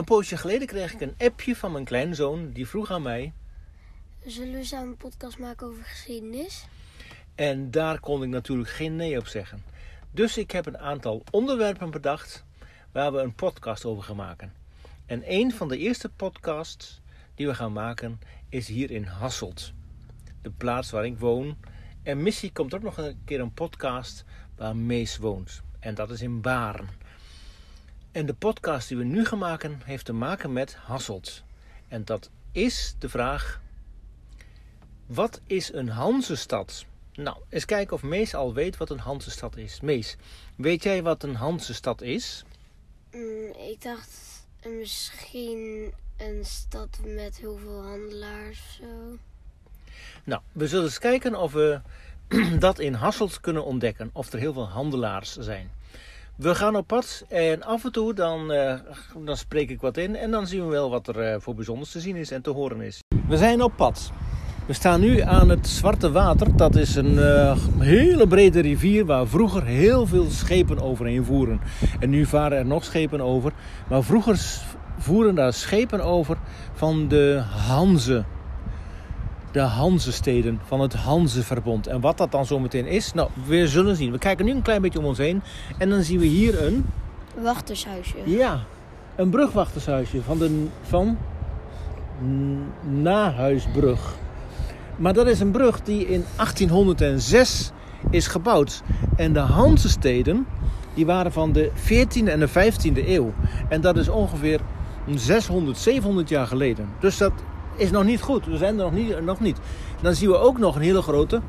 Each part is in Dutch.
Een poosje geleden kreeg ik een appje van mijn kleinzoon. Die vroeg aan mij. Zullen we samen een podcast maken over geschiedenis? En daar kon ik natuurlijk geen nee op zeggen. Dus ik heb een aantal onderwerpen bedacht waar we een podcast over gaan maken. En een van de eerste podcasts die we gaan maken is hier in Hasselt. De plaats waar ik woon. En missie komt ook nog een keer een podcast waar Mees woont. En dat is in Baren. En de podcast die we nu gaan maken heeft te maken met Hasselt. En dat is de vraag: wat is een Hansestad? Nou, eens kijken of Mees al weet wat een Hansestad is. Mees, weet jij wat een Hansestad is? Mm, ik dacht eh, misschien een stad met heel veel handelaars of zo. Nou, we zullen eens kijken of we dat in Hasselt kunnen ontdekken. Of er heel veel handelaars zijn. We gaan op pad en af en toe dan, eh, dan spreek ik wat in. En dan zien we wel wat er eh, voor bijzonders te zien is en te horen is. We zijn op pad. We staan nu aan het Zwarte Water. Dat is een eh, hele brede rivier waar vroeger heel veel schepen overheen voeren. En nu varen er nog schepen over. Maar vroeger voeren daar schepen over van de Hanze. De Hanzesteden van het Hanzeverbond. En wat dat dan zometeen is, nou, we zullen zien. We kijken nu een klein beetje om ons heen. En dan zien we hier een, Wachtershuisje. ja, een brugwachtershuisje van de van Nahuisbrug. Maar dat is een brug die in 1806 is gebouwd. En de Hanzesteden, die waren van de 14e en de 15e eeuw. En dat is ongeveer 600, 700 jaar geleden. Dus dat is nog niet goed. We zijn er nog niet. Nog niet. Dan zien we ook nog een hele grote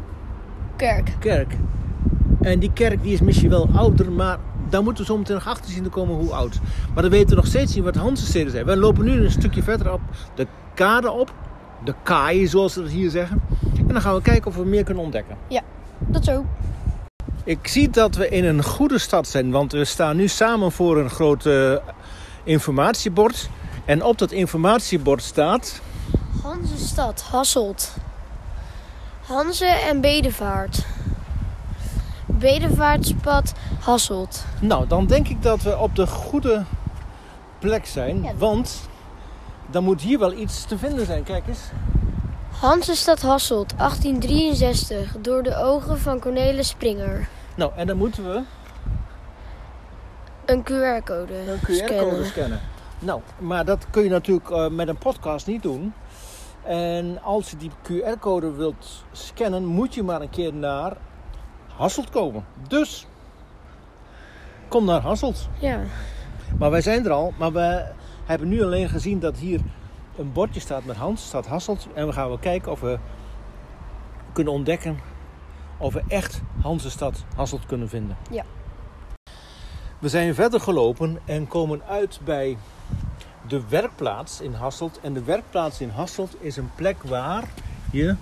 Kerk. kerk. En die kerk die is misschien wel ouder, maar daar moeten we zo meteen nog achter zien te komen hoe oud. Maar dan weten we nog steeds niet wat Hansesteden zijn. Wij lopen nu een stukje verder op de kade op. De kaai, zoals ze dat hier zeggen. En dan gaan we kijken of we meer kunnen ontdekken. Dat zo. Ik zie dat we in een goede stad zijn, want we staan nu samen voor een groot informatiebord. En op dat informatiebord staat... Hansestad, Hasselt. Hanze en Bedevaart. Bedevaartspad, Hasselt. Nou, dan denk ik dat we op de goede plek zijn, Ja. want dan moet hier wel iets te vinden zijn. Kijk eens. Hansestad Hasselt, 1863, door de ogen van Cornelis Springer. Nou, en dan moeten we Een QR-code een QR-code scannen. Nou, maar dat kun je natuurlijk eh, met een podcast niet doen. En als je die QR-code wilt scannen, moet je maar een keer naar Hasselt komen. Dus, kom naar Hasselt. Ja. Maar wij zijn er al, maar we hebben nu alleen gezien dat hier een bordje staat met Hans, staat Hasselt. En we gaan wel kijken of we kunnen ontdekken of we echt Hansestad Hasselt kunnen vinden. Ja. We zijn verder gelopen en komen uit bij de werkplaats in Hasselt. En de werkplaats in Hasselt is een plek waar je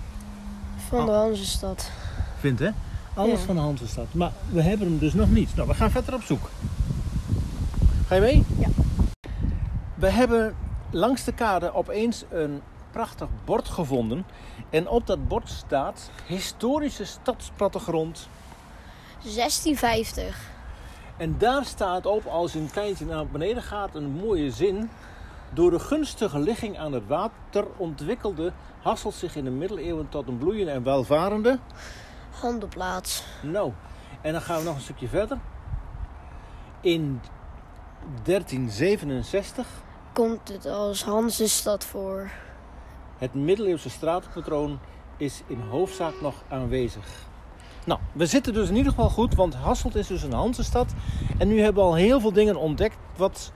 Van de Hansestad. vindt, hè? Alles Ja. van de Hansestad. Maar we hebben hem dus nog niet. Nou, we gaan verder op zoek. Ga je mee? Ja. We hebben langs de kade opeens een prachtig bord gevonden. En op dat bord staat historische stadsplattegrond. 1650. En daar staat op, als je een kleintje naar beneden gaat, een mooie zin. Door de gunstige ligging aan het water ontwikkelde Hasselt zich in de middeleeuwen tot een bloeiende en welvarende Handelplaats. Nou, en dan gaan we nog een stukje verder. In 1367 Komt het als Hansestad voor. het middeleeuwse straatpatroon is in hoofdzaak nog aanwezig. Nou, we zitten dus in ieder geval goed, want Hasselt is dus een Hansestad. En nu hebben we al heel veel dingen ontdekt wat,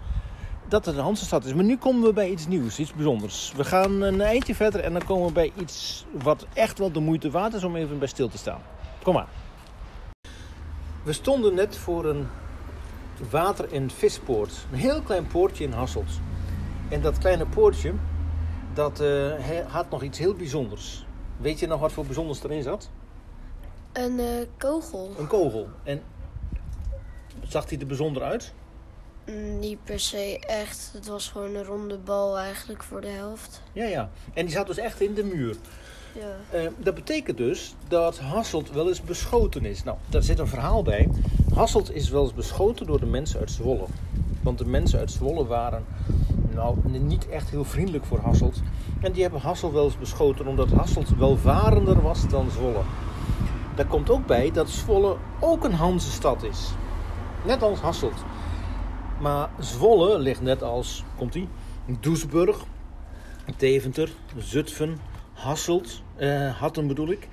dat het een Hansestad is. Maar nu komen we bij iets nieuws, iets bijzonders. We gaan een eindje verder en dan komen we bij iets wat echt wel de moeite waard is om even bij stil te staan. Kom maar. We stonden net voor een water- en vispoort. Een heel klein poortje in Hasselt. En dat kleine poortje, dat eh, had nog iets heel bijzonders. Weet je nog wat voor bijzonders erin zat? Een eh, kogel. Een kogel. En zag die er bijzonder uit? Mm, Niet per se echt. Het was gewoon een ronde bal eigenlijk voor de helft. Ja, ja. En die zat dus echt in de muur. Ja. Eh, dat betekent dus dat Hasselt wel eens beschoten is. Nou, daar zit een verhaal bij. Hasselt is wel eens beschoten door de mensen uit Zwolle. Want de mensen uit Zwolle waren nou, niet echt heel vriendelijk voor Hasselt. En die hebben Hasselt wel eens beschoten omdat Hasselt welvarender was dan Zwolle. Daar komt ook bij dat Zwolle ook een Hansestad is. Net als Hasselt. Maar Zwolle ligt net als, komt ie, Doesburg, Deventer, Zutphen, Hasselt, eh, Hatten bedoel ik,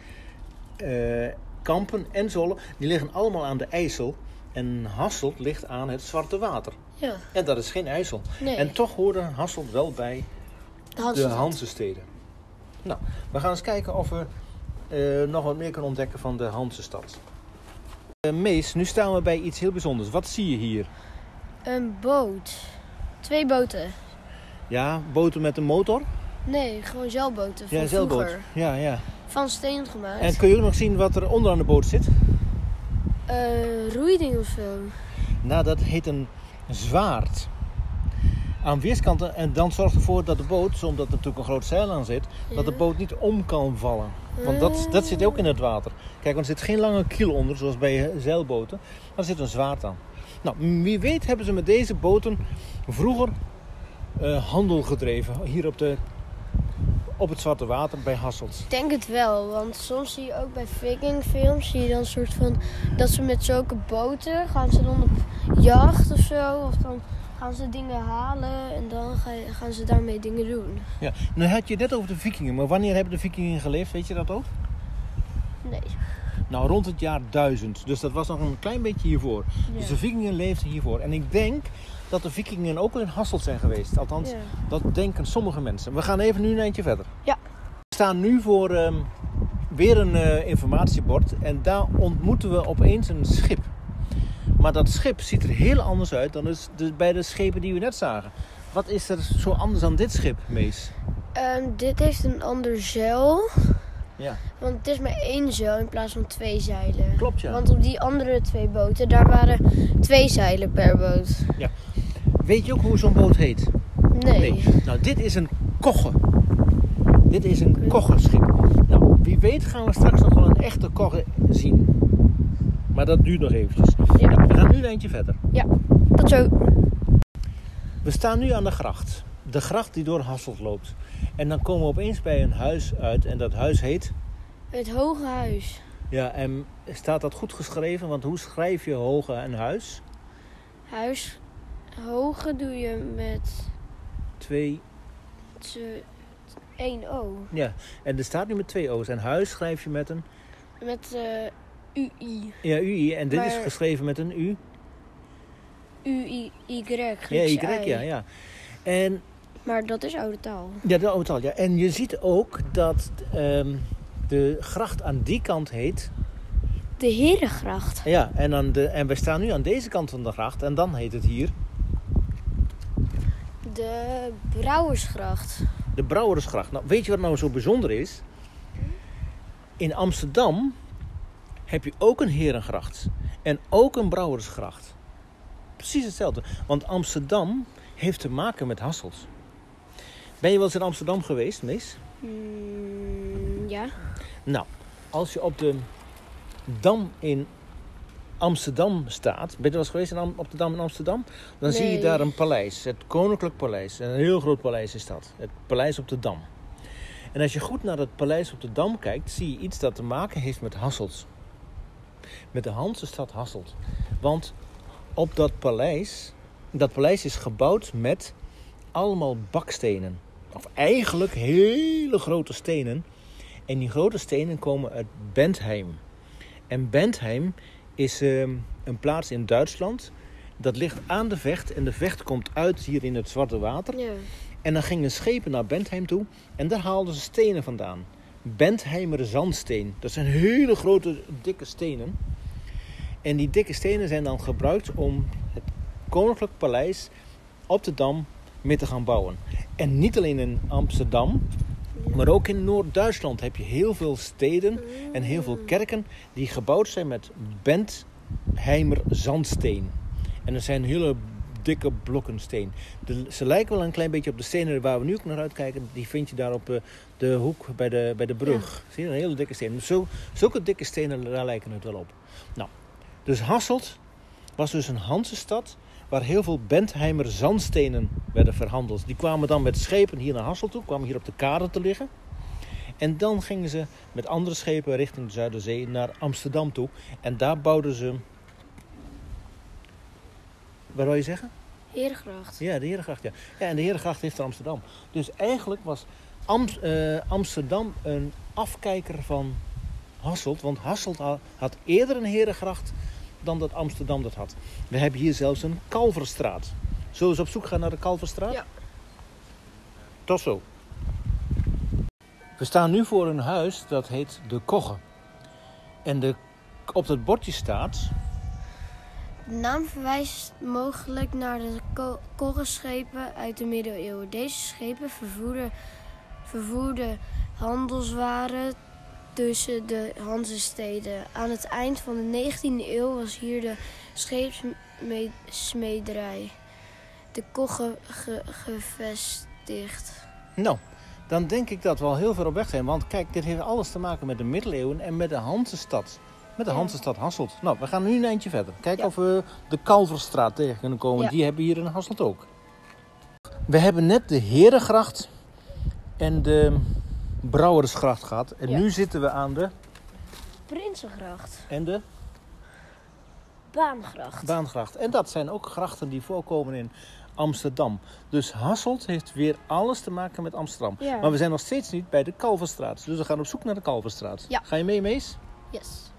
eh, Kampen en Zwolle. Die liggen allemaal aan de IJssel. En Hasselt ligt aan het Zwarte Water. Ja, En dat is geen IJssel. nee. En toch hoorde Hasselt wel bij de. Hansesteden. Nou, we gaan eens kijken of we eh, nog wat meer kunnen ontdekken van de Hansestad. Eh, Mees, nu staan we bij iets heel bijzonders. Wat zie je hier? Een boot. Twee boten. Ja, boten met een motor? Nee, gewoon zeilboten van ja, zeilboot. vroeger. Ja, ja. Van steen gemaakt. En kun je ook nog zien wat er onderaan de boot zit? Eh, roeiding of zo. Nou, dat heet een zwaard. Aan weerskanten. En dan zorgt ervoor dat de boot, omdat er natuurlijk een groot zeil aan zit, dat de boot niet om kan vallen. Want dat, dat zit ook in het water. Kijk, want er zit geen lange kiel onder, zoals bij zeilboten. Maar er zit een zwaard aan. Nou, wie weet hebben ze met deze boten vroeger eh, handel gedreven. Hier op, de, op het Zwarte Water bij Hasselt. Ik denk het wel, want soms zie je ook bij vikingfilms, zie je dan een soort van, dat ze met zulke boten, gaan ze dan op jacht of zo, of dan gaan ze dingen halen en dan gaan ze daarmee dingen doen. Ja. Nu had je net over de vikingen. Maar wanneer hebben de vikingen geleefd? Weet je dat ook? Nee. Nou, rond het jaar 1000. Dus dat was nog een klein beetje hiervoor. Dus de vikingen leefden hiervoor. En ik denk dat de vikingen ook wel in Hasselt zijn geweest. Althans, Ja. dat denken sommige mensen. We gaan even nu een eindje verder. Ja. We staan nu voor ehm, weer een eh, informatiebord. En daar ontmoeten we opeens een schip. Maar dat schip ziet er heel anders uit dan dus de, bij de schepen die we net zagen. Wat is er zo anders aan dit schip, Mees? Ehm, dit heeft een ander zeil, Ja, want het is maar één zeil in plaats van twee zeilen. klopt ja. Want op die andere twee boten, daar waren twee zeilen per boot. Weet je ook hoe zo'n boot heet? Nee. Nou, dit is een kogge. Dit is een koggeschip. Nou, wie weet gaan we straks nog wel een echte kogge zien. Maar dat duurt nog eventjes. Ja. Nou, we gaan nu een eindje verder. Tot zo. We staan nu aan de gracht. De gracht die door Hasselt loopt. En dan komen we opeens bij een huis uit. En dat huis heet... Het Hoge Huis. Ja, en staat dat goed geschreven? Want hoe schrijf je hoge en huis? Huis. Hoge doe je met Twee... z'n- één O. Ja, en er staat nu met twee O's. En huis schrijf je met een... Met eh UI. Ja, UI. En dit is geschreven met een U. U-I-Y. Ja, Y, I. ja, ja. En Maar dat is oude taal. Ja, de oude taal, ja. En je ziet ook dat ehm, de gracht aan die kant heet. De Herengracht. Ja, en, aan de, en we staan nu aan deze kant van de gracht. En dan heet het hier De Brouwersgracht. de Brouwersgracht. Nou, weet je wat nou zo bijzonder is? In Amsterdam heb je ook een herengracht. En ook een Brouwersgracht. Precies hetzelfde. Want Amsterdam heeft te maken met Hasselt. Ben je wel eens in Amsterdam geweest, Mees? Mm, ja. Nou, als je op de Dam in Amsterdam staat. Ben je wel eens geweest in Am- op de Dam in Amsterdam? Dan zie je daar een paleis. Het Koninklijk Paleis. Een heel groot paleis is dat. Het Paleis op de Dam. En als je goed naar het Paleis op de Dam kijkt, zie je iets dat te maken heeft met Hasselt. Met de Hansestad Hasselt. Want op dat paleis, dat paleis is gebouwd met allemaal bakstenen. Of eigenlijk hele grote stenen. En die grote stenen komen uit Bentheim. En Bentheim is ehm, een plaats in Duitsland. Dat ligt aan de vecht. En de vecht komt uit hier in het Zwarte Water. Ja. En dan gingen schepen naar Bentheim toe. En daar haalden ze stenen vandaan. Bentheimer zandsteen. Dat zijn hele grote, dikke stenen. En die dikke stenen zijn dan gebruikt om het Koninklijk Paleis op de Dam mee te gaan bouwen. En niet alleen in Amsterdam, maar ook in Noord-Duitsland heb je heel veel steden en heel veel kerken die gebouwd zijn met Bentheimer zandsteen. En dat zijn hele dikke blokken steen. De, ze lijken wel een klein beetje op de stenen waar we nu ook naar uitkijken. Die vind je daar op eh, de hoek bij de, bij de brug. Zie je, een hele dikke steen. Zo, zulke dikke stenen, daar lijken het wel op. Nou, dus Hasselt was dus een Hansestad waar heel veel Bentheimer zandstenen werden verhandeld. Die kwamen dan met schepen hier naar Hasselt toe, kwamen hier op de kade te liggen. En dan gingen ze met andere schepen richting de Zuiderzee naar Amsterdam toe. En daar bouwden ze. Wat wil je zeggen? Herengracht. Ja, de Herengracht. Ja. ja, en de Herengracht heeft Amsterdam. Dus eigenlijk was Am- eh, Amsterdam een afkijker van Hasselt. Want Hasselt ha- had eerder een Herengracht dan dat Amsterdam dat had. We hebben hier zelfs een Kalverstraat. Zullen we eens op zoek gaan naar de Kalverstraat? Ja. Tot zo. We staan nu voor een huis dat heet De Kogge. En de, op dat bordje staat... De naam verwijst mogelijk naar de ko- korrenschepen uit de middeleeuwen. Deze schepen vervoerden, vervoerden handelswaren tussen de Hanzesteden. Aan het eind van de 19e eeuw was hier de scheepsmederij, de Kogge, ge- gevestigd. Nou, dan denk ik dat we al heel ver op weg zijn. Want kijk, dit heeft alles te maken met de middeleeuwen en met de Hansestad. Met de. Hansestad Hasselt. Nou, we gaan nu een eindje verder. Kijken Ja. of we de Kalverstraat tegen kunnen komen. Ja. Die hebben hier in Hasselt ook. We hebben net de Herengracht en de Brouwersgracht gehad. En Ja. nu zitten we aan de, Prinsengracht, en de Baangracht. Baangracht. En dat zijn ook grachten die voorkomen in Amsterdam. Dus Hasselt heeft weer alles te maken met Amsterdam. Ja. Maar we zijn nog steeds niet bij de Kalverstraat. Dus we gaan op zoek naar de Kalverstraat. Ja. Ga je mee, Mees? Yes.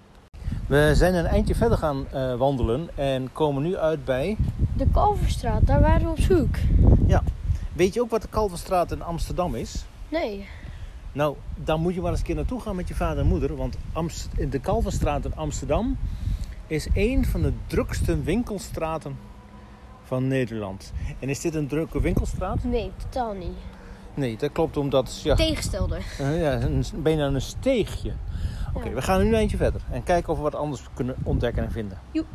We zijn een eindje verder gaan eh, wandelen en komen nu uit bij... De Kalverstraat, daar waren we op zoek. Weet je ook wat de Kalverstraat in Amsterdam is? Nee. Nou, dan moet je maar eens een keer naartoe gaan met je vader en moeder. Want Amst- de Kalverstraat in Amsterdam is een van de drukste winkelstraten van Nederland. En is dit een drukke winkelstraat? Nee, totaal niet. Nee, dat klopt omdat... Ja, Tegenstelde. Eh, ja, een, bijna een steegje. Oké, Ja. we gaan nu een eindje verder en kijken of we wat anders kunnen ontdekken en vinden. Joep.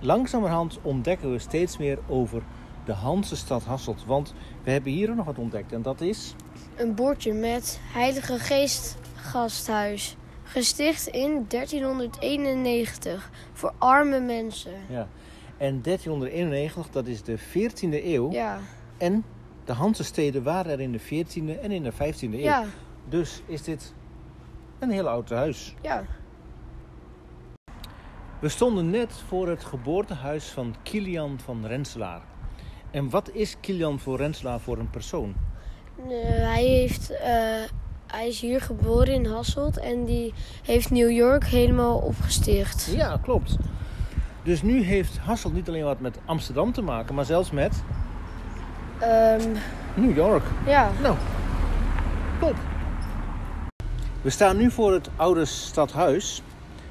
Langzamerhand ontdekken we steeds meer over de Hansestad Hasselt. Want we hebben hier ook nog wat ontdekt en dat is... Een bordje met Heilige Geest gasthuis. Gesticht in 1391 voor arme mensen. Ja, en 1391, dat is de 14e eeuw. Ja, En de Hansesteden waren er in de 14e en in de 15e eeuw. ja, Dus is dit een heel oud huis. ja. We stonden net voor het geboortehuis van Kilian van Renselaar. En wat is Kilian van Renselaar voor een persoon? Hij, heeft, eh, hij is hier geboren in Hasselt en die heeft New York helemaal opgesticht. Ja, klopt. Dus nu heeft Hasselt niet alleen wat met Amsterdam te maken, maar zelfs met Ehm, New York. ja, Nou, top. We staan nu voor het oude stadhuis.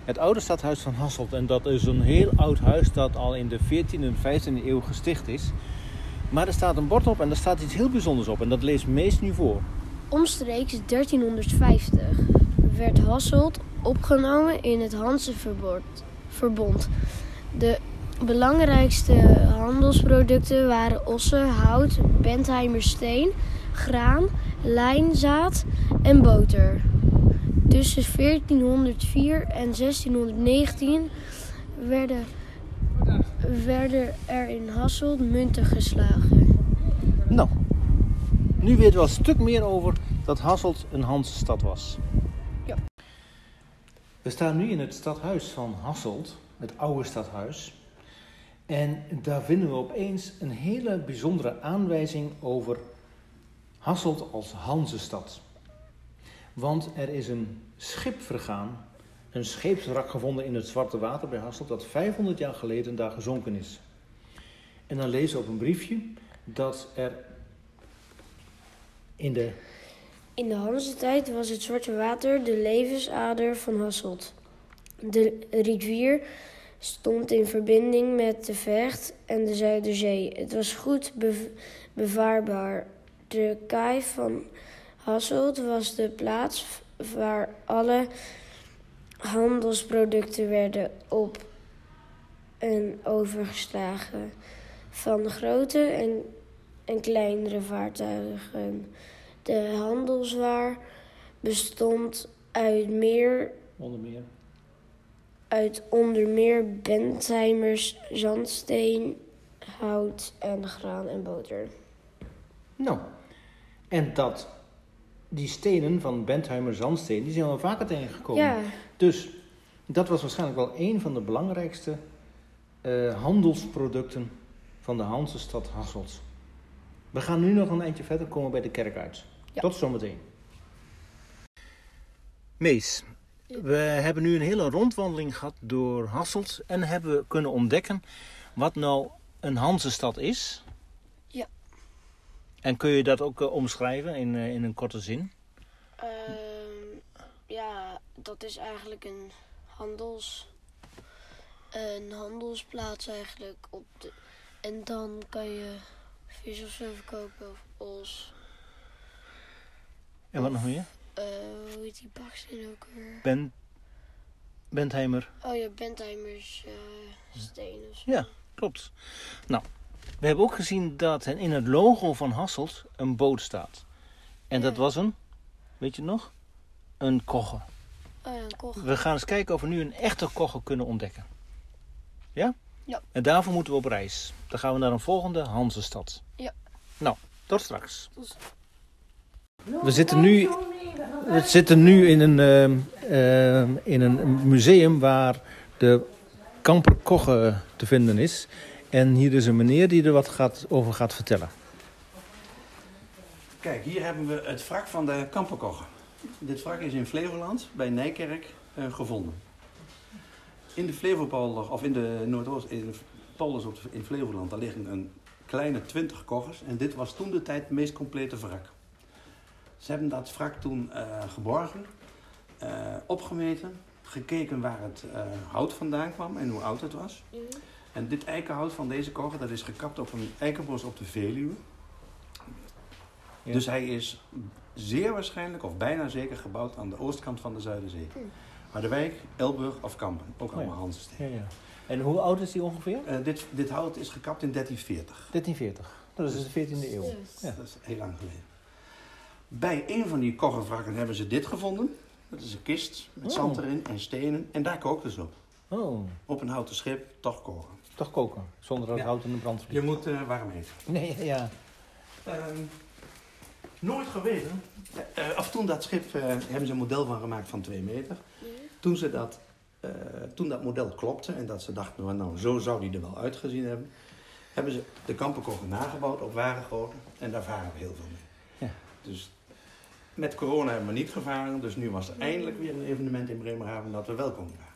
Het oude stadhuis van Hasselt. En dat is een heel oud huis dat al in de 14e en 15e eeuw gesticht is. Maar er staat een bord op en daar staat iets heel bijzonders op. En dat leest meest nu voor. omstreeks 1350 werd Hasselt opgenomen in het Hanseverbond. De belangrijkste handelsproducten waren ossen, hout, Bentheimer steen, graan, lijnzaad en boter. Tussen 1404 en 1619 werden, werden er in Hasselt munten geslagen. Nou, nu weten we al een stuk meer over dat Hasselt een Hansestad was. Ja. We staan nu in het stadhuis van Hasselt, het oude stadhuis. En daar vinden we opeens een hele bijzondere aanwijzing over Hasselt als Hansestad. Want er is een schip vergaan, een scheepswrak gevonden in het Zwarte Water bij Hasselt, dat 500 jaar geleden daar gezonken is. En dan lezen we op een briefje dat er in de In de Hanzetijd was het Zwarte Water de levensader van Hasselt. De rivier stond in verbinding met de Vecht en de Zuiderzee. Het was goed bev- bevaarbaar. De kaai van Hasselt was de plaats waar alle handelsproducten werden op en overgeslagen. Van grote en, en kleinere vaartuigen. De handelswaar bestond uit, meer, onder meer uit onder meer Bentheimers zandsteen hout en graan en boter. Nou, en dat, die stenen van Bentheimer Zandsteen, die zijn al vaker tegengekomen. Ja, Dus dat was waarschijnlijk wel een van de belangrijkste eh, handelsproducten van de Hansestad Hasselt. We gaan nu nog een eindje verder komen bij de kerk uit. Ja. Tot zometeen. Mees, we hebben nu een hele rondwandeling gehad door Hasselt en hebben kunnen ontdekken wat nou een Hansestad is. En kun je dat ook eh, omschrijven in, eh, in een korte zin? Ehm, ja, dat is eigenlijk een handels... Een handelsplaats eigenlijk. Op de, en dan kan je vis of zo verkopen of os. En wat nog meer? Eh, hoe heet die baksteen ook weer? Ben, Bentheimer Oh ja, Bentheimers eh steen of zo. Ja, klopt. Nou, we hebben ook gezien dat in het logo van Hasselt een boot staat. En dat was een, weet je nog? Een kogge. Oh ja, een kogel. We gaan eens kijken of we nu een echte kogge kunnen ontdekken. Ja? Ja. En daarvoor moeten we op reis. Dan gaan we naar een volgende Hansestad. Ja. Nou, tot straks. Tot- We zitten nu, we zitten nu in, een, ehm, ehm, in een museum waar de kamper Kogge te vinden is. En hier is een meneer die er wat gaat, over gaat vertellen. Kijk, hier hebben we het wrak van de Kamperkogge. Dit wrak is in Flevoland, bij Nijkerk, eh, gevonden. In de Flevopolder, of in de Noordoost, in de polders in Flevoland, daar liggen een kleine 20 koggers. En dit was toen de tijd het meest complete wrak. Ze hebben dat wrak toen eh, geborgen, eh, opgemeten, gekeken waar het eh, hout vandaan kwam en hoe oud het was. En dit eikenhout van deze kogge, dat is gekapt op een eikenbos op de Veluwe. Ja. Dus hij is zeer waarschijnlijk, of bijna zeker, gebouwd aan de oostkant van de Zuiderzee. Harderwijk, Elburg of Kampen, ook Oh ja. allemaal Hansesteden. Ja, ja. En hoe oud is die ongeveer? Eh, dit, dit hout is gekapt in 1340. 1340. Dat is de 14e eeuw. Ja. Dat is heel lang geleden. Bij een van die koggenwrakken hebben ze dit gevonden. Dat is een kist met Oh. zand erin en stenen. En daar kookten ze op. Oh, Op een houten schip, toch koken. Toch koken. Zonder dat Ja. hout in de brand vliegt. Je moet eh, warm eten. Nee, ja. Ehm, nooit geweten. Eh, of toen dat schip, eh, hebben ze een model van gemaakt van 2 meter. Toen, ze dat, eh, toen dat model klopte en dat ze dachten, nou, nou zo zou die er wel uitgezien hebben, hebben ze de kampenkogel nagebouwd op ware grootte en daar varen we heel veel mee. Ja. Dus met corona hebben we niet gevaren, dus nu was er eindelijk weer een evenement in Bremerhaven dat we wel konden varen.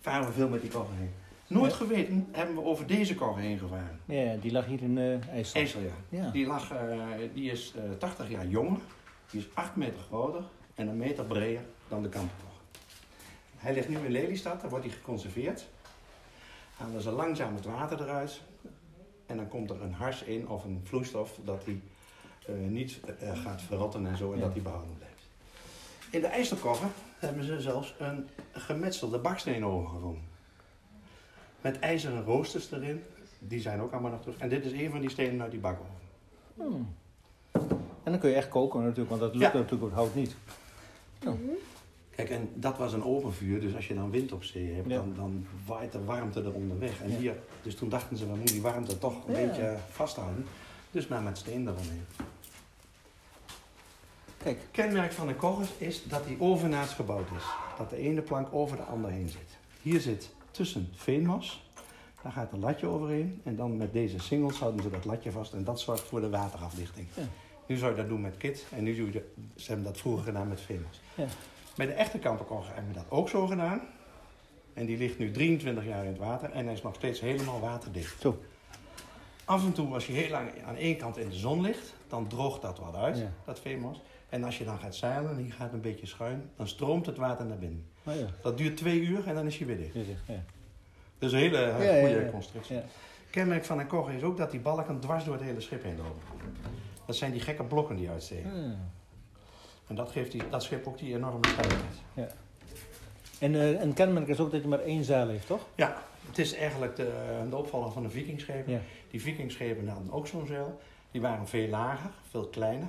Varen we veel met die kogel heen. Nooit geweten hebben we over deze kogel heen gevaren. Ja, die lag hier in uh. IJssel, ja. Ja. Die, lag, eh, die is eh 80 jaar jonger, die is 8 meter groter en een meter breder dan de kampenkogel. Hij ligt nu in Lelystad, daar wordt hij geconserveerd. Halen ze langzaam het water eruit en dan komt er een hars in of een vloeistof dat hij eh, niet eh, gaat verrotten en zo en Ja. dat hij behouden blijft. In de IJsselkogge hebben ze zelfs een gemetselde baksteenoven gevonden. Met ijzeren roosters erin. Die zijn ook allemaal nog terug. En dit is een van die stenen uit die bakoven. Hmm. En dan kun je echt koken natuurlijk, want dat lukt Ja. natuurlijk op het hout niet. Mhm. Kijk, en dat was een open vuur. Dus als je dan wind op zee hebt, Ja. dan, dan waait de warmte eronder weg. En Ja. hier, dus toen dachten ze, we moeten die warmte toch een Ja. beetje vasthouden. Dus maar met steen eromheen. Kijk. Kenmerk van een kogger is dat die overnaast gebouwd is. Dat de ene plank over de andere heen zit. Hier zit tussen veenmas. Daar gaat een latje overheen. En dan met deze singles houden ze dat latje vast. En dat zorgt voor de waterafdichting. Ja. Nu zou je dat doen met kit. En nu doe je, ze hebben dat vroeger gedaan met veenmas. Ja. Bij de echte kamperkogger hebben we dat ook zo gedaan. En die ligt nu 23 jaar in het water. En hij is nog steeds helemaal waterdicht. Zo. Af en toe, als je heel lang aan één kant in de zon ligt, dan droogt dat wat uit, Ja. dat veemos. En als je dan gaat zeilen en je gaat een beetje schuin, dan stroomt het water naar binnen. Oh ja. Dat duurt twee uur en dan is hij weer dicht. Ja, ja. Dus een hele Ja, goede ja, ja. constructie. Ja. Kenmerk van een kogger is ook dat die balken dwars door het hele schip heen lopen. Dat zijn die gekke blokken die uitsteken. Hmm. En dat geeft die, dat schip ook die enorme stabiliteit. En eh, een kenmerk is ook dat je maar één zeil heeft, toch? Ja, het is eigenlijk de, de opvaller van de vikingschepen. Ja. Die vikingschepen hadden ook zo'n zeil. Die waren veel lager, veel kleiner.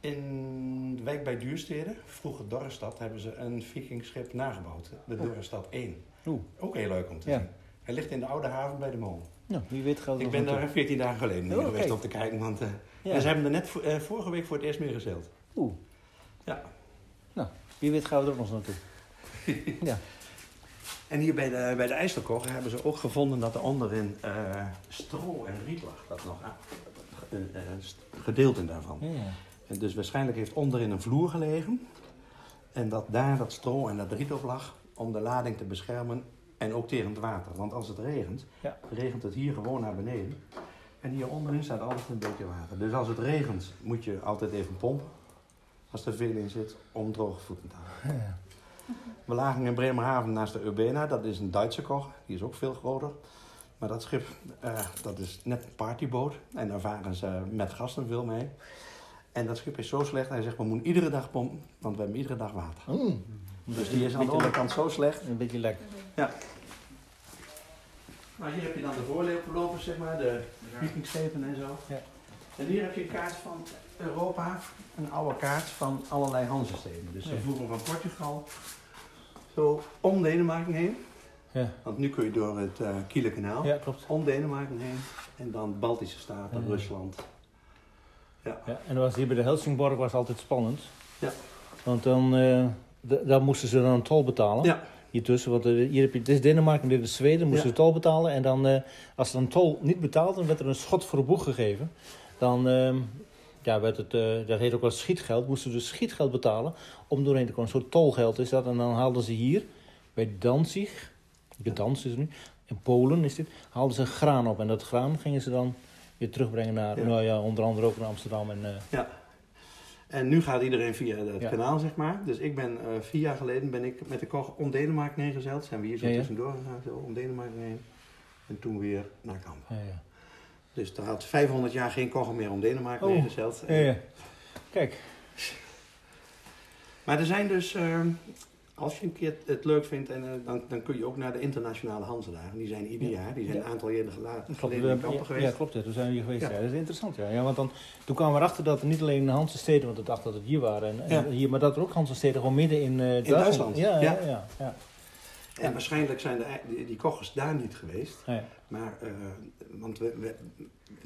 In de wijk bij Duurstede, vroeger Dorrestad, hebben ze een vikingschip nagebouwd. De Oh. Dorrestad 1. Oeh. Ook heel leuk om te Ja. zien. Hij ligt in de oude haven bij de molen. Nou, wie weet gaat het Ik nog ben daar 14 dagen geleden Oh, geweest kijk. om te kijken. Want, eh, Ja. En ze hebben er net eh, vorige week voor het eerst mee gezeild. Oeh. Ja. Nou, wie weet gaan we er ook nog naartoe. ja. En hier bij de, bij de hebben ze ook gevonden dat er onderin eh, stro en riet lag. Dat nog een gedeelte daarvan. Ja. En dus waarschijnlijk heeft onderin een vloer gelegen. En dat daar dat stro en dat riet op lag om de lading te beschermen en ook tegen het water. Want als het regent, Ja. regent het hier gewoon naar beneden. En hier onderin staat altijd een beetje water. Dus als het regent moet je altijd even pompen. Als er veel in zit, om droge voeten te houden. Ja. We lagen in Bremerhaven naast de Urbena. Dat is een Duitse koch. Die is ook veel groter. Maar dat schip, eh, dat is net een partyboot. En daar varen ze met gasten veel mee. En dat schip is zo slecht. Hij zegt, we moeten iedere dag pompen. Want we hebben iedere dag water. Mm. Dus die is aan de Beetje onderkant zo slecht. Een beetje lekker. Maar hier heb je dan de voorlopers, zeg maar. De vikingschepen en zo. Ja. En hier heb je een kaart van Europa. Een oude kaart van allerlei Hanzesteden. Dus ze Ja. van Portugal zo om Denemarken heen. Ja. Want nu kun je door het uh, Kielenkanaal ja, klopt. om Denemarken heen. En dan Baltische Staten, Ja. Rusland. Ja, en dat was hier bij de Helsingborg was altijd spannend. Ja. Want dan, daar moesten ze dan een tol betalen. Ja. Hier tussen, want eh, hier heb je, dit is Denemarken en dit is Zweden, moesten Ja. ze tol betalen. En dan, eh, als ze een tol niet betaalden, dan werd er een schot voor de boeg gegeven. Dan ehm, ja, werd het, dat heet ook wel schietgeld, moesten ze dus schietgeld betalen om doorheen te komen. Een soort tolgeld is dat. En dan haalden ze hier, bij Danzig, Gdansk is het nu, in Polen is dit, haalden ze graan op. En dat graan gingen ze dan weer terugbrengen naar, Ja. nou ja, onder andere ook naar Amsterdam. En, eh, En nu gaat iedereen via het Ja. kanaal, zeg maar. Dus ik ben eh, vier jaar geleden ben ik met de koch om Denemarken heen gezeild. Zijn we hier zo Ja, ja. tussendoor gegaan, zo om Denemarken heen. En toen weer naar Kampen. ja, ja. Dus er had 500 jaar geen kogel meer om Denemarken Oh. heen gezeild. Ja, ja. Kijk, Maar er zijn dus, eh, als je een keer het leuk vindt, en, eh, dan, dan kun je ook naar de internationale Hansedagen. Die zijn ieder Ja. jaar, die zijn Ja. een aantal jaren geleden in we- Kampen geweest. ja, klopt. Toen zijn we hier geweest. Ja. Dat is interessant. Ja. Ja, want dan, toen kwamen we erachter dat er niet alleen Hanse steden, want ik dacht dat het hier waren, en, en hier, maar dat er ook Hanse steden gewoon midden in, eh, Duitsland. Duitsland, Ja, ja, ja. En waarschijnlijk zijn de, die, die kochers daar niet geweest. Maar, eh, want we, we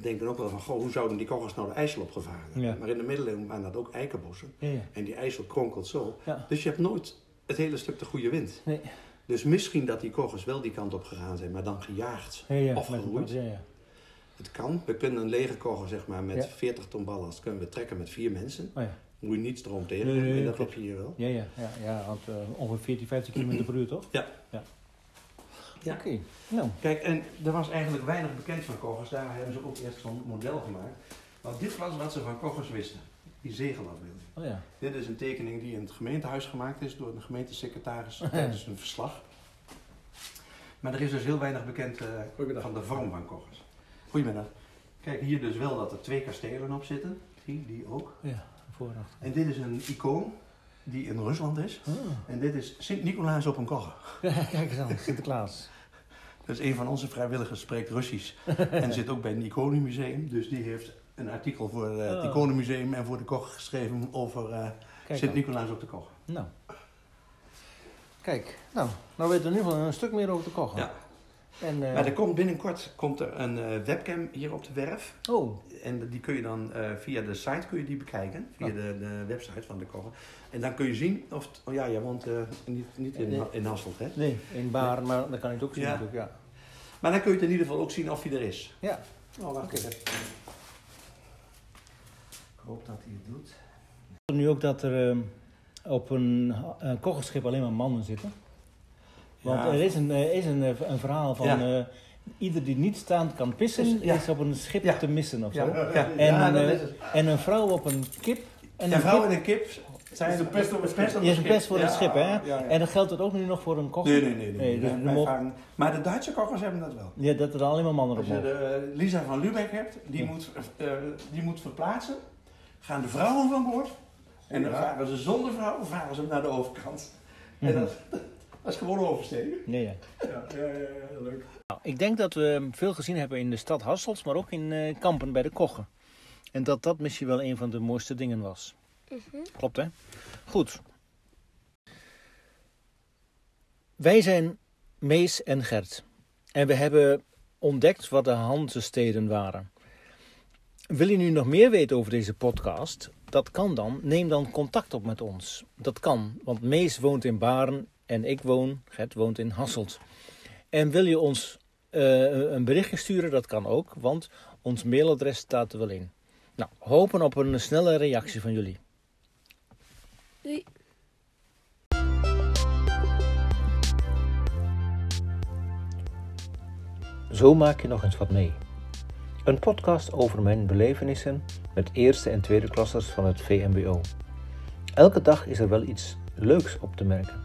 denken ook wel van, goh, hoe zouden die kochers nou de IJssel opgevaren. Maar in de middeleeuwen waren dat ook eikenbossen. En die IJssel kronkelt zo. Dus je hebt nooit het hele stuk de goede wind. Nee. Dus misschien dat die kochers wel die kant op gegaan zijn, maar dan gejaagd. Ja, ja, Of geroeid. Ja, ja. Het kan. We kunnen een lege kocher zeg maar, met Ja. 40 ton ballast kunnen we trekken met vier mensen. Oh, ja. Moet je niet stroom tegen Nee, dat heb je hier wel. Ja, ja, ja, ja, want eh, ongeveer 14, 15 km per uur, toch? Ja. ja. Ja. Oké, nou. Kijk, en er was eigenlijk weinig bekend van kochers. Daar hebben ze ook eerst zo'n model gemaakt. Want dit was wat ze van kochers wisten. Die zegelafbeelding. Oh ja. Dit is een tekening die in het gemeentehuis gemaakt is door de gemeentesecretaris tijdens een verslag. Maar er is dus heel weinig bekend eh, van de vorm van kochers. Goedemiddag. Kijk, hier dus wel dat er twee kastelen op zitten. Zie, die ook. Ja, voor en dit is een icoon die in Rusland is. Ah. En dit is Sint-Nicolaas op een. Ja, kijk eens aan, Sinterklaas. Dus een van onze vrijwilligers spreekt Russisch en zit ook bij het Iconenmuseum. Dus die heeft een artikel voor eh, het Oh. Iconenmuseum en voor de koch geschreven over eh. Sint-Nicolaas op de kocher. Nou. Kijk, nou, nou weten we in ieder geval een stuk meer over de kochen. Ja. En, eh, Maar er komt binnenkort komt er een webcam hier op de werf. Oh, En die kun je dan via de site kun je die bekijken. Via Ja. de, de website van de kocher. En dan kun je zien of... oh ja, jij woont niet, niet in, Nee. in Hasselt, hè? nee, in Baren, maar dat kan je het ook zien Ja. natuurlijk, ja. Maar dan kun je het in ieder geval ook zien of hij er is. Ja. Oh, wacht even. Ik hoop dat hij het doet. Nu ook dat er ehm, op een uh, kocherschip alleen maar mannen zitten. Want Ja. er is een, eh, is een, eh, een verhaal van Ja. eh, ieder die niet staand kan pissen, Is- ja. is op een schip Ja. te missen of zo. Ja, ja, En, is het. En een vrouw op een kip. En Ja, een vrouw kip- en een kip zijn de pest op het schip. Je is een pest voor Ja, een schip, hè? ja, ja. En dat geldt het ook nu nog voor een kocher? Nee, nee, nee. nee. Nee, dus Maar de Duitse kochers hebben dat wel. Ja, dat er alleen maar mannen op Als je de, Lisa van Lubeck hebt, die, Ja. moet, eh, die moet verplaatsen. Gaan de vrouwen van boord. En dan varen ze zonder vrouw, varen ze naar de overkant. En Mhm. dat, dat is gewoon oversteken. Nee, ja. Ja, ja, ja, ja, leuk. Nou, ik denk dat we veel gezien hebben in de stad Hasselt, maar ook in eh, Kampen bij de Kochen. En dat dat misschien wel een van de mooiste dingen was. Klopt, hè? Goed. Wij zijn Mees en Gert. En we hebben ontdekt wat de Hanse-steden waren. Wil je nu nog meer weten over deze podcast? Dat kan dan. Neem dan contact op met ons. Dat kan, want Mees woont in Baren en ik woon, Gert woont in Hasselt. En wil je ons uh, een berichtje sturen? Dat kan ook, want ons mailadres staat er wel in. Nou, hopen op een snelle reactie van jullie. Doei. Zo maak je nog eens wat mee. Een podcast over mijn belevenissen met eerste en tweede klassers van het VMBO. Elke dag is er wel iets leuks op te merken.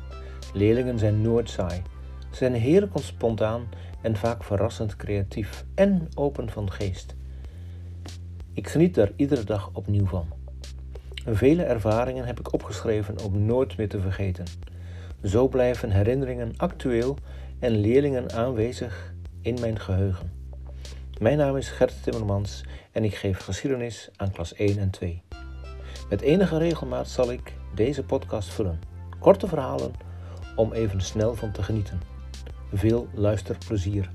Leerlingen zijn nooit saai. Ze zijn heerlijk spontaan en vaak verrassend creatief en open van geest. Ik geniet daar iedere dag opnieuw van. Vele ervaringen heb ik opgeschreven om nooit meer te vergeten. Zo blijven herinneringen actueel en leerlingen aanwezig in mijn geheugen. Mijn naam is Gert Timmermans en ik geef geschiedenis aan klas 1 en 2. Met enige regelmaat zal ik deze podcast vullen. Korte verhalen om even snel van te genieten. Veel luisterplezier.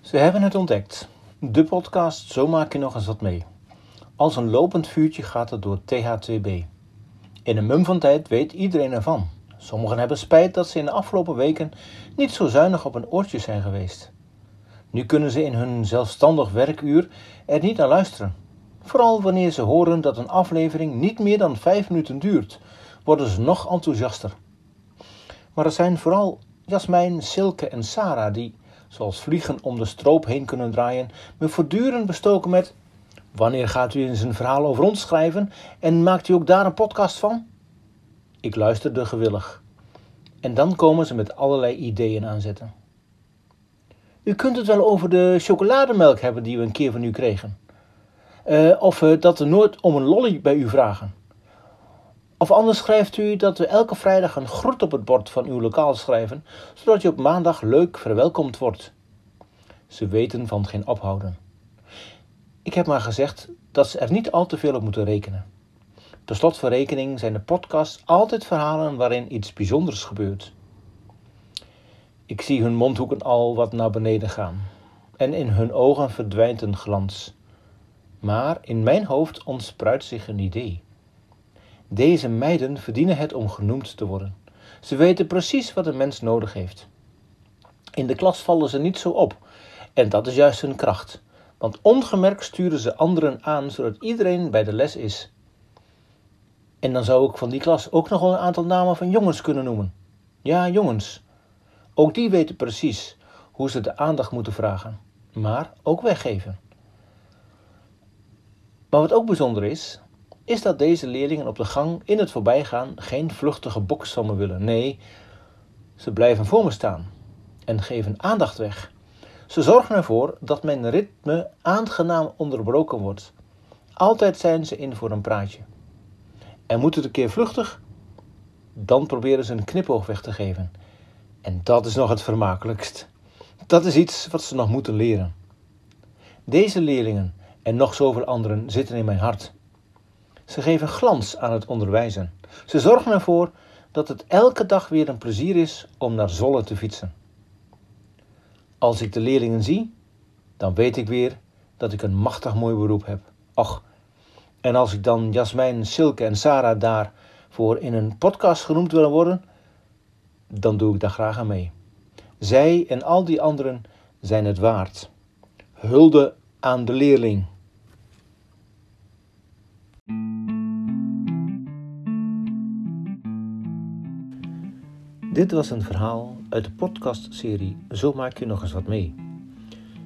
Ze hebben het ontdekt. De podcast Zo maak je nog eens wat mee. Als een lopend vuurtje gaat het door TH2B. In een mum van tijd weet iedereen ervan. Sommigen hebben spijt dat ze in de afgelopen weken niet zo zuinig op een oortje zijn geweest. Nu kunnen ze in hun zelfstandig werkuur er niet naar luisteren. Vooral wanneer ze horen dat een aflevering niet meer dan vijf minuten duurt, worden ze nog enthousiaster. Maar er zijn vooral Jasmijn, Silke en Sarah die, zoals vliegen om de stroop heen kunnen draaien, me voortdurend bestoken met: Wanneer gaat u eens een verhaal over ons schrijven en maakt u ook daar een podcast van? Ik luisterde gewillig. En dan komen ze met allerlei ideeën aanzetten. U kunt het wel over de chocolademelk hebben die we een keer van u kregen. Uh, of uh, dat we nooit om een lolly bij u vragen. Of anders schrijft u dat we elke vrijdag een groet op het bord van uw lokaal schrijven, zodat je op maandag leuk verwelkomd wordt. Ze weten van geen ophouden. Ik heb maar gezegd dat ze er niet al te veel op moeten rekenen. Per slot van rekening zijn de podcasts altijd verhalen waarin iets bijzonders gebeurt. Ik zie hun mondhoeken al wat naar beneden gaan en in hun ogen verdwijnt een glans. Maar in mijn hoofd ontspruit zich een idee. Deze meiden verdienen het om genoemd te worden. Ze weten precies wat een mens nodig heeft. In de klas vallen ze niet zo op, en dat is juist hun kracht. Want ongemerkt sturen ze anderen aan zodat iedereen bij de les is. En dan zou ik van die klas ook nog wel een aantal namen van jongens kunnen noemen. Ja, jongens. Ook die weten precies hoe ze de aandacht moeten vragen, maar ook weggeven. Maar wat ook bijzonder is, is dat deze leerlingen op de gang in het voorbijgaan geen vluchtige box van me willen. Nee, ze blijven voor me staan en geven aandacht weg. Ze zorgen ervoor dat mijn ritme aangenaam onderbroken wordt. Altijd zijn ze in voor een praatje. En moet het een keer vluchtig? Dan proberen ze een knipoog weg te geven. En dat is nog het vermakelijkst. Dat is iets wat ze nog moeten leren. Deze leerlingen en nog zoveel anderen zitten in mijn hart. Ze geven glans aan het onderwijzen. Ze zorgen ervoor dat het elke dag weer een plezier is om naar Zolle te fietsen. Als ik de leerlingen zie, dan weet ik weer dat ik een machtig mooi beroep heb. Och, en als ik dan Jasmijn, Silke en Sarah daarvoor in een podcast genoemd wil worden, dan doe ik daar graag aan mee. Zij en al die anderen zijn het waard. Hulde aan de leerling. Dit was een verhaal uit de podcastserie Zo maak je nog eens wat mee.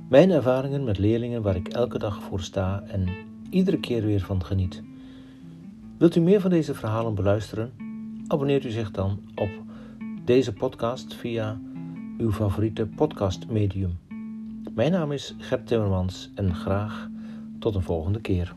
Mijn ervaringen met leerlingen waar ik elke dag voor sta en iedere keer weer van geniet. Wilt u meer van deze verhalen beluisteren? Abonneert u zich dan op deze podcast via uw favoriete podcastmedium. Mijn naam is Gert Timmermans en graag tot een volgende keer.